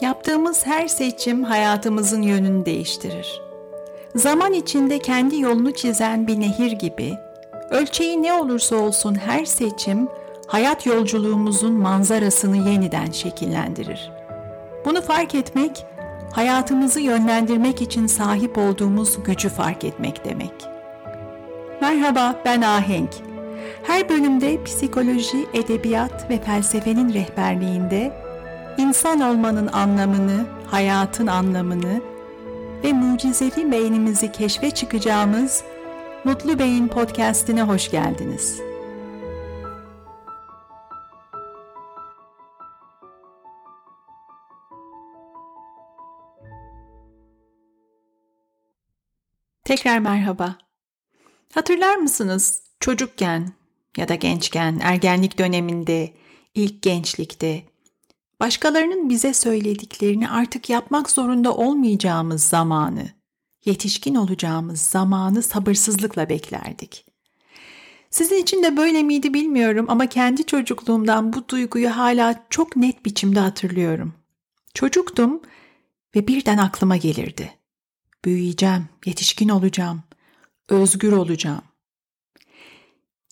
Yaptığımız her seçim hayatımızın yönünü değiştirir. Zaman içinde kendi yolunu çizen bir nehir gibi, ölçeği ne olursa olsun her seçim hayat yolculuğumuzun manzarasını yeniden şekillendirir. Bunu fark etmek, hayatımızı yönlendirmek için sahip olduğumuz gücü fark etmek demek. Merhaba, ben Ahenk. Her bölümde psikoloji, edebiyat ve felsefenin rehberliğinde insan olmanın anlamını, hayatın anlamını ve mucizevi beynimizi keşfe çıkacağımız Mutlu Beyin podcast'ine hoş geldiniz. Tekrar merhaba. Hatırlar mısınız çocukken ya da gençken, ergenlik döneminde, ilk gençlikte başkalarının bize söylediklerini artık yapmak zorunda olmayacağımız zamanı, yetişkin olacağımız zamanı sabırsızlıkla beklerdik. Sizin için de böyle miydi bilmiyorum ama kendi çocukluğumdan bu duyguyu hala çok net biçimde hatırlıyorum. Çocuktum ve birden aklıma gelirdi. Büyüyeceğim, yetişkin olacağım, özgür olacağım.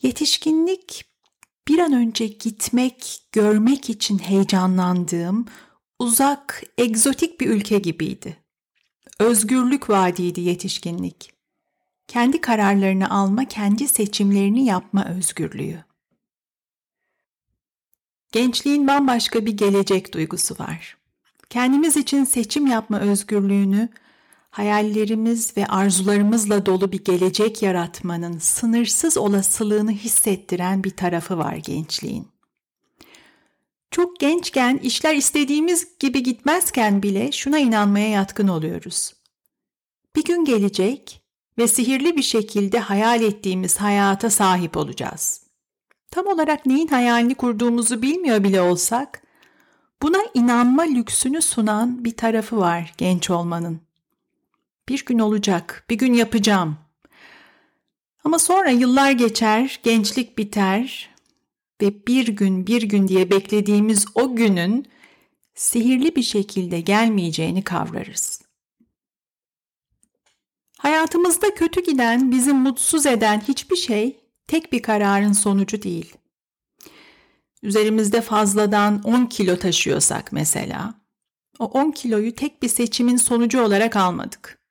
Yetişkinlik bir an önce gitmek, görmek için heyecanlandığım uzak, egzotik bir ülke gibiydi. Özgürlük vaadiydi yetişkinlik. Kendi kararlarını alma, kendi seçimlerini yapma özgürlüğü. Gençliğin bambaşka bir gelecek duygusu var. Kendimiz için seçim yapma özgürlüğünü hayallerimiz ve arzularımızla dolu bir gelecek yaratmanın sınırsız olasılığını hissettiren bir tarafı var gençliğin. Çok gençken işler istediğimiz gibi gitmezken bile şuna inanmaya yatkın oluyoruz. Bir gün gelecek ve sihirli bir şekilde hayal ettiğimiz hayata sahip olacağız. Tam olarak neyin hayalini kurduğumuzu bilmiyor bile olsak, buna inanma lüksünü sunan bir tarafı var genç olmanın. Bir gün olacak, bir gün yapacağım. Ama sonra yıllar geçer, gençlik biter ve bir gün bir gün diye beklediğimiz o günün sihirli bir şekilde gelmeyeceğini kavrarız. Hayatımızda kötü giden, bizi mutsuz eden hiçbir şey tek bir kararın sonucu değil. Üzerimizde fazladan 10 kilo taşıyorsak mesela, o 10 kiloyu tek bir seçimin sonucu olarak almadık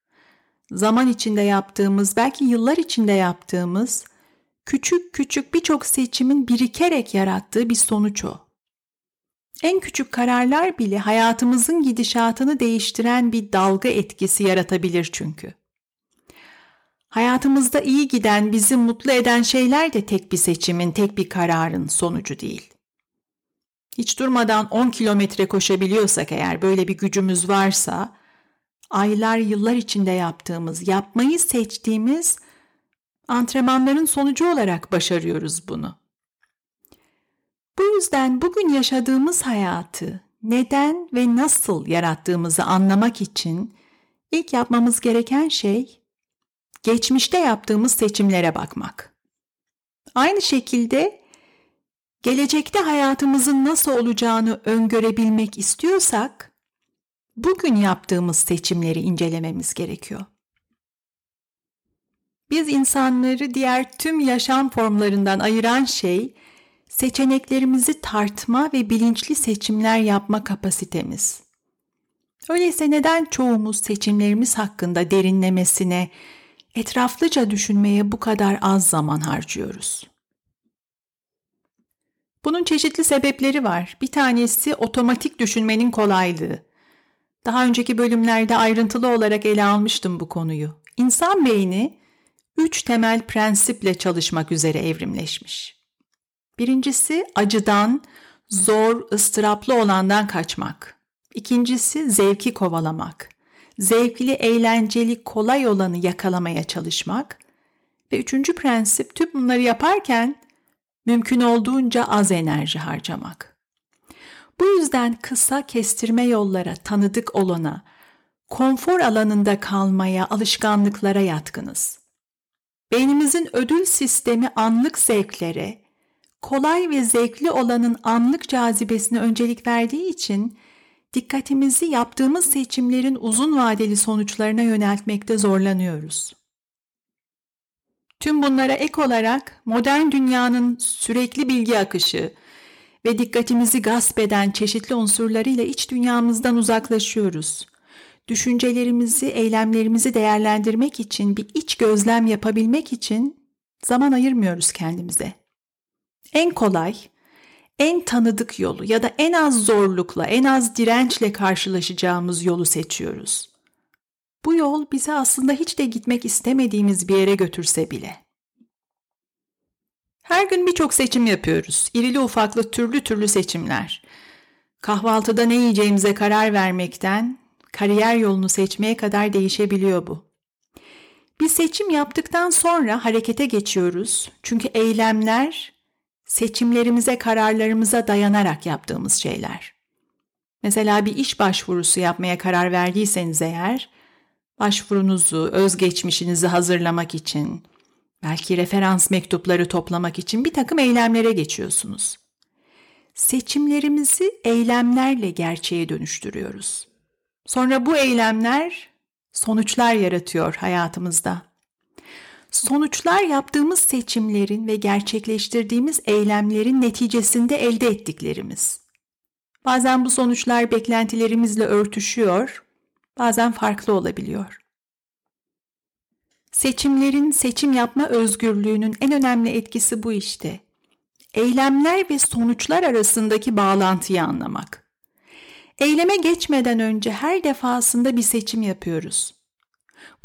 zaman içinde yaptığımız, belki yıllar içinde yaptığımız küçük küçük birçok seçimin birikerek yarattığı bir sonuç o. En küçük kararlar bile hayatımızın gidişatını değiştiren bir dalga etkisi yaratabilir çünkü. Hayatımızda iyi giden, bizi mutlu eden şeyler de tek bir seçimin, tek bir kararın sonucu değil. Hiç durmadan 10 kilometre koşabiliyorsak eğer böyle bir gücümüz varsa aylar yıllar içinde yaptığımız, yapmayı seçtiğimiz antrenmanların sonucu olarak başarıyoruz bunu. Bu yüzden bugün yaşadığımız hayatı neden ve nasıl yarattığımızı anlamak için ilk yapmamız gereken şey geçmişte yaptığımız seçimlere bakmak. Aynı şekilde gelecekte hayatımızın nasıl olacağını öngörebilmek istiyorsak bugün yaptığımız seçimleri incelememiz gerekiyor. Biz insanları diğer tüm yaşam formlarından ayıran şey seçeneklerimizi tartma ve bilinçli seçimler yapma kapasitemiz. Öyleyse neden çoğumuz seçimlerimiz hakkında derinlemesine, etraflıca düşünmeye bu kadar az zaman harcıyoruz? Bunun çeşitli sebepleri var. Bir tanesi otomatik düşünmenin kolaylığı. Daha önceki bölümlerde ayrıntılı olarak ele almıştım bu konuyu. İnsan beyni üç temel prensiple çalışmak üzere evrimleşmiş. Birincisi acıdan, zor, ıstıraplı olandan kaçmak. İkincisi zevki kovalamak. Zevkli, eğlenceli, kolay olanı yakalamaya çalışmak. Ve üçüncü prensip tüm bunları yaparken mümkün olduğunca az enerji harcamak. Bu yüzden kısa kestirme yollara tanıdık olana, konfor alanında kalmaya, alışkanlıklara yatkınız. Beynimizin ödül sistemi anlık zevklere, kolay ve zevkli olanın anlık cazibesine öncelik verdiği için dikkatimizi yaptığımız seçimlerin uzun vadeli sonuçlarına yöneltmekte zorlanıyoruz. Tüm bunlara ek olarak modern dünyanın sürekli bilgi akışı ve dikkatimizi gasp eden çeşitli unsurlarıyla iç dünyamızdan uzaklaşıyoruz. Düşüncelerimizi, eylemlerimizi değerlendirmek için, bir iç gözlem yapabilmek için zaman ayırmıyoruz kendimize. En kolay, en tanıdık yolu ya da en az zorlukla, en az dirençle karşılaşacağımız yolu seçiyoruz. Bu yol bizi aslında hiç de gitmek istemediğimiz bir yere götürse bile. Her gün birçok seçim yapıyoruz. İrili ufaklı türlü türlü seçimler. Kahvaltıda ne yiyeceğimize karar vermekten kariyer yolunu seçmeye kadar değişebiliyor bu. Bir seçim yaptıktan sonra harekete geçiyoruz. Çünkü eylemler seçimlerimize, kararlarımıza dayanarak yaptığımız şeyler. Mesela bir iş başvurusu yapmaya karar verdiyseniz eğer, başvurunuzu, özgeçmişinizi hazırlamak için, belki referans mektupları toplamak için bir takım eylemlere geçiyorsunuz. Seçimlerimizi eylemlerle gerçeğe dönüştürüyoruz. Sonra bu eylemler sonuçlar yaratıyor hayatımızda. Sonuçlar yaptığımız seçimlerin ve gerçekleştirdiğimiz eylemlerin neticesinde elde ettiklerimiz. Bazen bu sonuçlar beklentilerimizle örtüşüyor, bazen farklı olabiliyor. Seçimlerin seçim yapma özgürlüğünün en önemli etkisi bu işte. Eylemler ve sonuçlar arasındaki bağlantıyı anlamak. Eyleme geçmeden önce her defasında bir seçim yapıyoruz.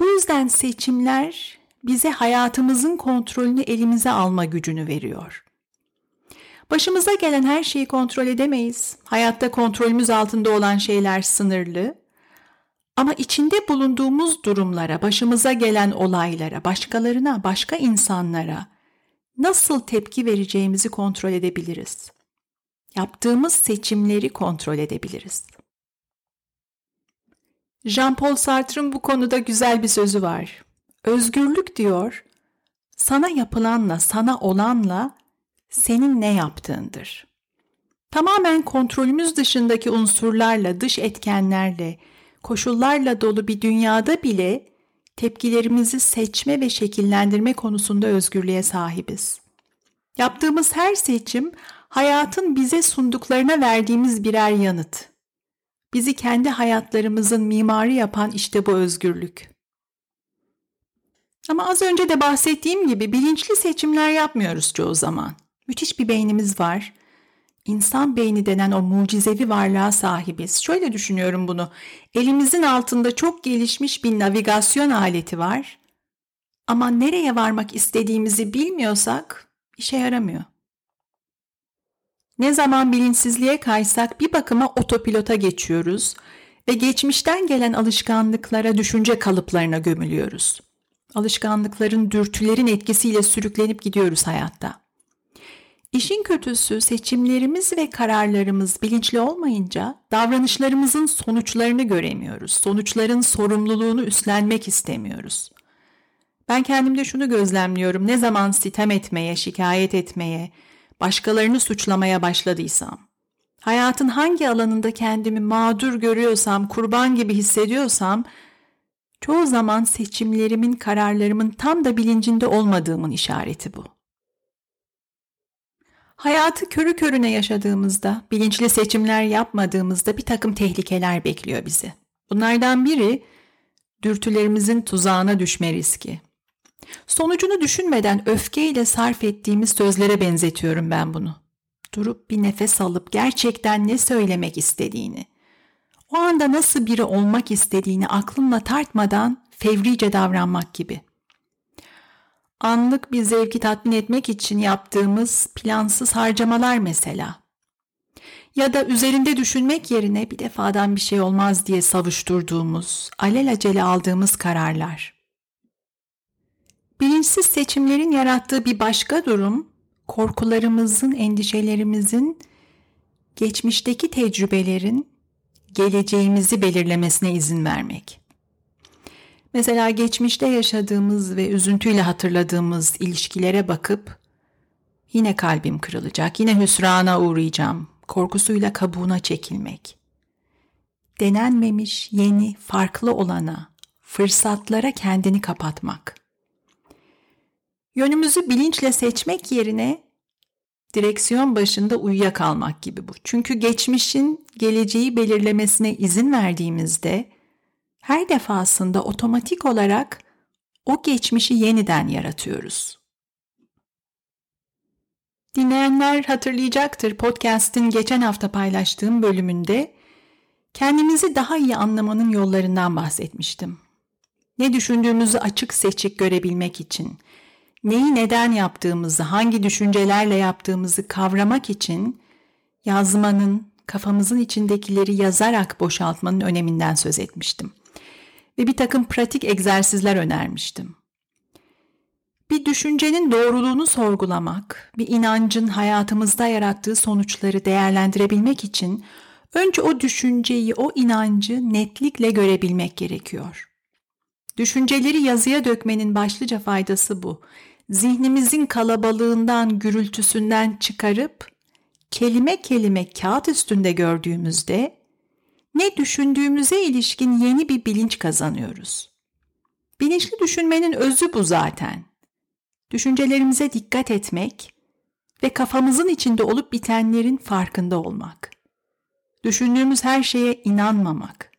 Bu yüzden seçimler bize hayatımızın kontrolünü elimize alma gücünü veriyor. Başımıza gelen her şeyi kontrol edemeyiz. Hayatta kontrolümüz altında olan şeyler sınırlı. Ama içinde bulunduğumuz durumlara, başımıza gelen olaylara, başkalarına, başka insanlara nasıl tepki vereceğimizi kontrol edebiliriz. Yaptığımız seçimleri kontrol edebiliriz. Jean-Paul Sartre'ın bu konuda güzel bir sözü var. Özgürlük diyor, sana yapılanla, sana olanla senin ne yaptığındır. Tamamen kontrolümüz dışındaki unsurlarla, dış etkenlerle, koşullarla dolu bir dünyada bile tepkilerimizi seçme ve şekillendirme konusunda özgürlüğe sahibiz. Yaptığımız her seçim hayatın bize sunduklarına verdiğimiz birer yanıt. Bizi kendi hayatlarımızın mimarı yapan işte bu özgürlük. Ama az önce de bahsettiğim gibi bilinçli seçimler yapmıyoruz çoğu zaman. Müthiş bir beynimiz var. İnsan beyni denen o mucizevi varlığa sahibiz. Şöyle düşünüyorum bunu. Elimizin altında çok gelişmiş bir navigasyon aleti var. Ama nereye varmak istediğimizi bilmiyorsak işe yaramıyor. Ne zaman bilinçsizliğe kaysak bir bakıma otopilota geçiyoruz ve geçmişten gelen alışkanlıklara, düşünce kalıplarına gömülüyoruz. Alışkanlıkların, dürtülerin etkisiyle sürüklenip gidiyoruz hayatta. İşin kötüsü seçimlerimiz ve kararlarımız bilinçli olmayınca davranışlarımızın sonuçlarını göremiyoruz. Sonuçların sorumluluğunu üstlenmek istemiyoruz. Ben kendimde şunu gözlemliyorum. Ne zaman sitem etmeye, şikayet etmeye, başkalarını suçlamaya başladıysam, hayatın hangi alanında kendimi mağdur görüyorsam, kurban gibi hissediyorsam, çoğu zaman seçimlerimin, kararlarımın tam da bilincinde olmadığımın işareti bu. Hayatı körü körüne yaşadığımızda, bilinçli seçimler yapmadığımızda bir takım tehlikeler bekliyor bizi. Bunlardan biri dürtülerimizin tuzağına düşme riski. Sonucunu düşünmeden öfkeyle sarf ettiğimiz sözlere benzetiyorum ben bunu. Durup bir nefes alıp gerçekten ne söylemek istediğini, o anda nasıl biri olmak istediğini aklımla tartmadan fevrice davranmak gibi. Anlık bir zevki tatmin etmek için yaptığımız plansız harcamalar mesela. Ya da üzerinde düşünmek yerine bir defadan bir şey olmaz diye savuşturduğumuz, alelacele aldığımız kararlar. Bilinçsiz seçimlerin yarattığı bir başka durum, korkularımızın, endişelerimizin, geçmişteki tecrübelerin geleceğimizi belirlemesine izin vermek. Mesela geçmişte yaşadığımız ve üzüntüyle hatırladığımız ilişkilere bakıp yine kalbim kırılacak, yine hüsrana uğrayacağım korkusuyla kabuğuna çekilmek. denenmemiş, yeni, farklı olana, fırsatlara kendini kapatmak. Yönümüzü bilinçle seçmek yerine direksiyon başında uyuyakalmak gibi bu. Çünkü geçmişin geleceği belirlemesine izin verdiğimizde her defasında otomatik olarak o geçmişi yeniden yaratıyoruz. Dinleyenler hatırlayacaktır podcast'in geçen hafta paylaştığım bölümünde kendimizi daha iyi anlamanın yollarından bahsetmiştim. Ne düşündüğümüzü açık seçik görebilmek için, neyi neden yaptığımızı, hangi düşüncelerle yaptığımızı kavramak için yazmanın, kafamızın içindekileri yazarak boşaltmanın öneminden söz etmiştim. Ve bir takım pratik egzersizler önermiştim. Bir düşüncenin doğruluğunu sorgulamak, bir inancın hayatımızda yarattığı sonuçları değerlendirebilmek için önce o düşünceyi, o inancı netlikle görebilmek gerekiyor. Düşünceleri yazıya dökmenin başlıca faydası bu. Zihnimizin kalabalığından, gürültüsünden çıkarıp kelime kelime kağıt üstünde gördüğümüzde ne düşündüğümüze ilişkin yeni bir bilinç kazanıyoruz. Bilinçli düşünmenin özü bu zaten. Düşüncelerimize dikkat etmek ve kafamızın içinde olup bitenlerin farkında olmak. Düşündüğümüz her şeye inanmamak.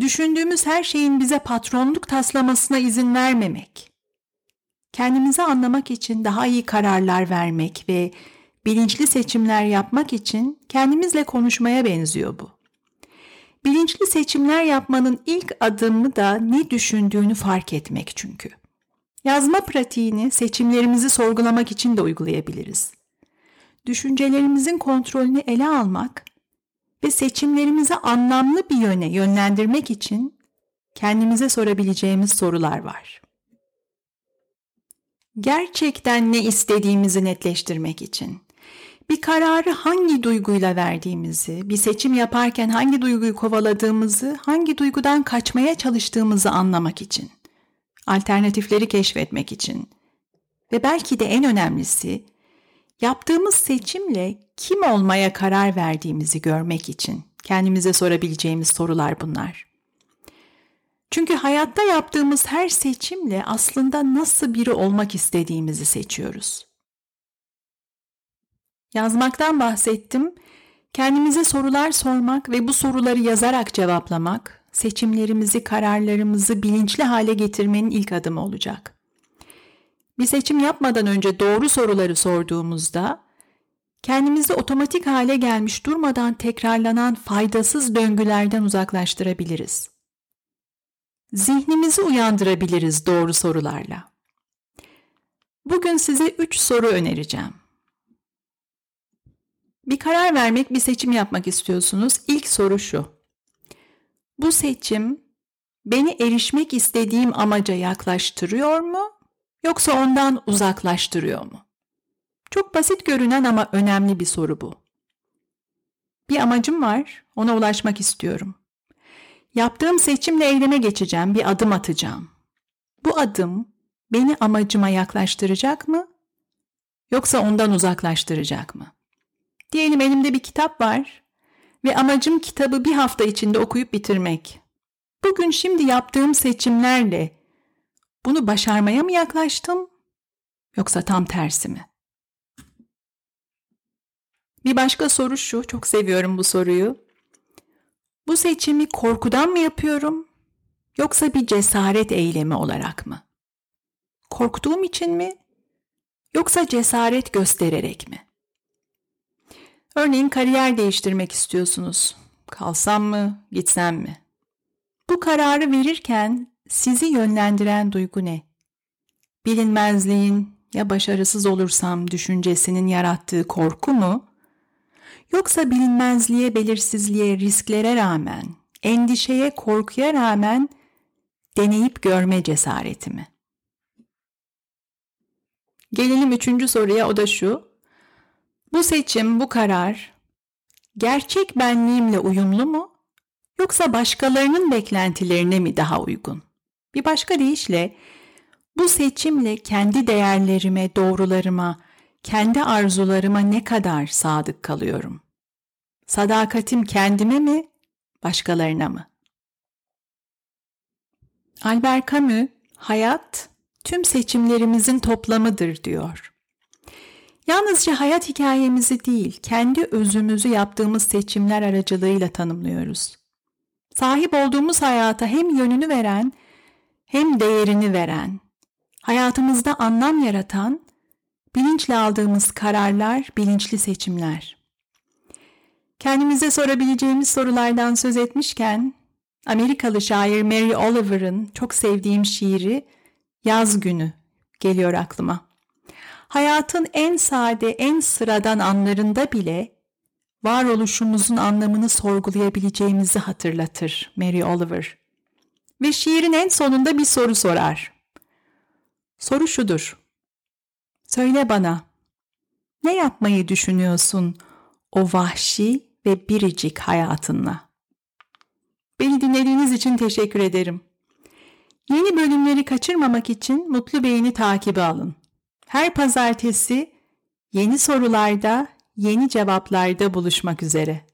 Düşündüğümüz her şeyin bize patronluk taslamasına izin vermemek. Kendimizi anlamak için daha iyi kararlar vermek ve bilinçli seçimler yapmak için kendimizle konuşmaya benziyor bu. Bilinçli seçimler yapmanın ilk adımı da ne düşündüğünü fark etmek çünkü. Yazma pratiğini seçimlerimizi sorgulamak için de uygulayabiliriz. Düşüncelerimizin kontrolünü ele almak ve seçimlerimizi anlamlı bir yöne yönlendirmek için kendimize sorabileceğimiz sorular var. Gerçekten ne istediğimizi netleştirmek için bir kararı hangi duyguyla verdiğimizi, bir seçim yaparken hangi duyguyu kovaladığımızı, hangi duygudan kaçmaya çalıştığımızı anlamak için, alternatifleri keşfetmek için ve belki de en önemlisi yaptığımız seçimle kim olmaya karar verdiğimizi görmek için kendimize sorabileceğimiz sorular bunlar. Çünkü hayatta yaptığımız her seçimle aslında nasıl biri olmak istediğimizi seçiyoruz. Yazmaktan bahsettim. Kendimize sorular sormak ve bu soruları yazarak cevaplamak, seçimlerimizi, kararlarımızı bilinçli hale getirmenin ilk adımı olacak. Bir seçim yapmadan önce doğru soruları sorduğumuzda kendimizi otomatik hale gelmiş durmadan tekrarlanan faydasız döngülerden uzaklaştırabiliriz. Zihnimizi uyandırabiliriz doğru sorularla. Bugün size üç soru önereceğim. Bir karar vermek, bir seçim yapmak istiyorsunuz. İlk soru şu. Bu seçim beni erişmek istediğim amaca yaklaştırıyor mu yoksa ondan uzaklaştırıyor mu? Çok basit görünen ama önemli bir soru bu. Bir amacım var, ona ulaşmak istiyorum. Yaptığım seçimle eyleme geçeceğim, bir adım atacağım. Bu adım beni amacıma yaklaştıracak mı yoksa ondan uzaklaştıracak mı? Diyelim elimde bir kitap var ve amacım kitabı bir hafta içinde okuyup bitirmek. Bugün şimdi yaptığım seçimlerle bunu başarmaya mı yaklaştım yoksa tam tersi mi? Bir başka soru şu, çok seviyorum bu soruyu. Bu seçimi korkudan mı yapıyorum yoksa bir cesaret eylemi olarak mı? Korktuğum için mi yoksa cesaret göstererek mi? Örneğin kariyer değiştirmek istiyorsunuz. Kalsam mı, gitsem mi? Bu kararı verirken sizi yönlendiren duygu ne? Bilinmezliğin ya başarısız olursam düşüncesinin yarattığı korku mu? Yoksa bilinmezliğe, belirsizliğe, risklere rağmen, endişeye, korkuya rağmen deneyip görme cesareti mi? Gelelim üçüncü soruya o da şu. Bu seçim, bu karar gerçek benliğimle uyumlu mu? Yoksa başkalarının beklentilerine mi daha uygun? Bir başka deyişle bu seçimle kendi değerlerime, doğrularıma, kendi arzularıma ne kadar sadık kalıyorum? Sadakatim kendime mi, başkalarına mı? Albert Camus, hayat tüm seçimlerimizin toplamıdır diyor. Yalnızca hayat hikayemizi değil, kendi özümüzü yaptığımız seçimler aracılığıyla tanımlıyoruz. Sahip olduğumuz hayata hem yönünü veren hem değerini veren, hayatımızda anlam yaratan, bilinçle aldığımız kararlar, bilinçli seçimler. Kendimize sorabileceğimiz sorulardan söz etmişken, Amerikalı şair Mary Oliver'ın çok sevdiğim şiiri Yaz Günü geliyor aklıma. Hayatın en sade, en sıradan anlarında bile varoluşumuzun anlamını sorgulayabileceğimizi hatırlatır Mary Oliver. Ve şiirin en sonunda bir soru sorar. Soru şudur. Söyle bana, ne yapmayı düşünüyorsun o vahşi ve biricik hayatınla? Beni dinlediğiniz için teşekkür ederim. Yeni bölümleri kaçırmamak için Mutlu Beyni takibi alın. Her pazartesi yeni sorularda, yeni cevaplarda buluşmak üzere.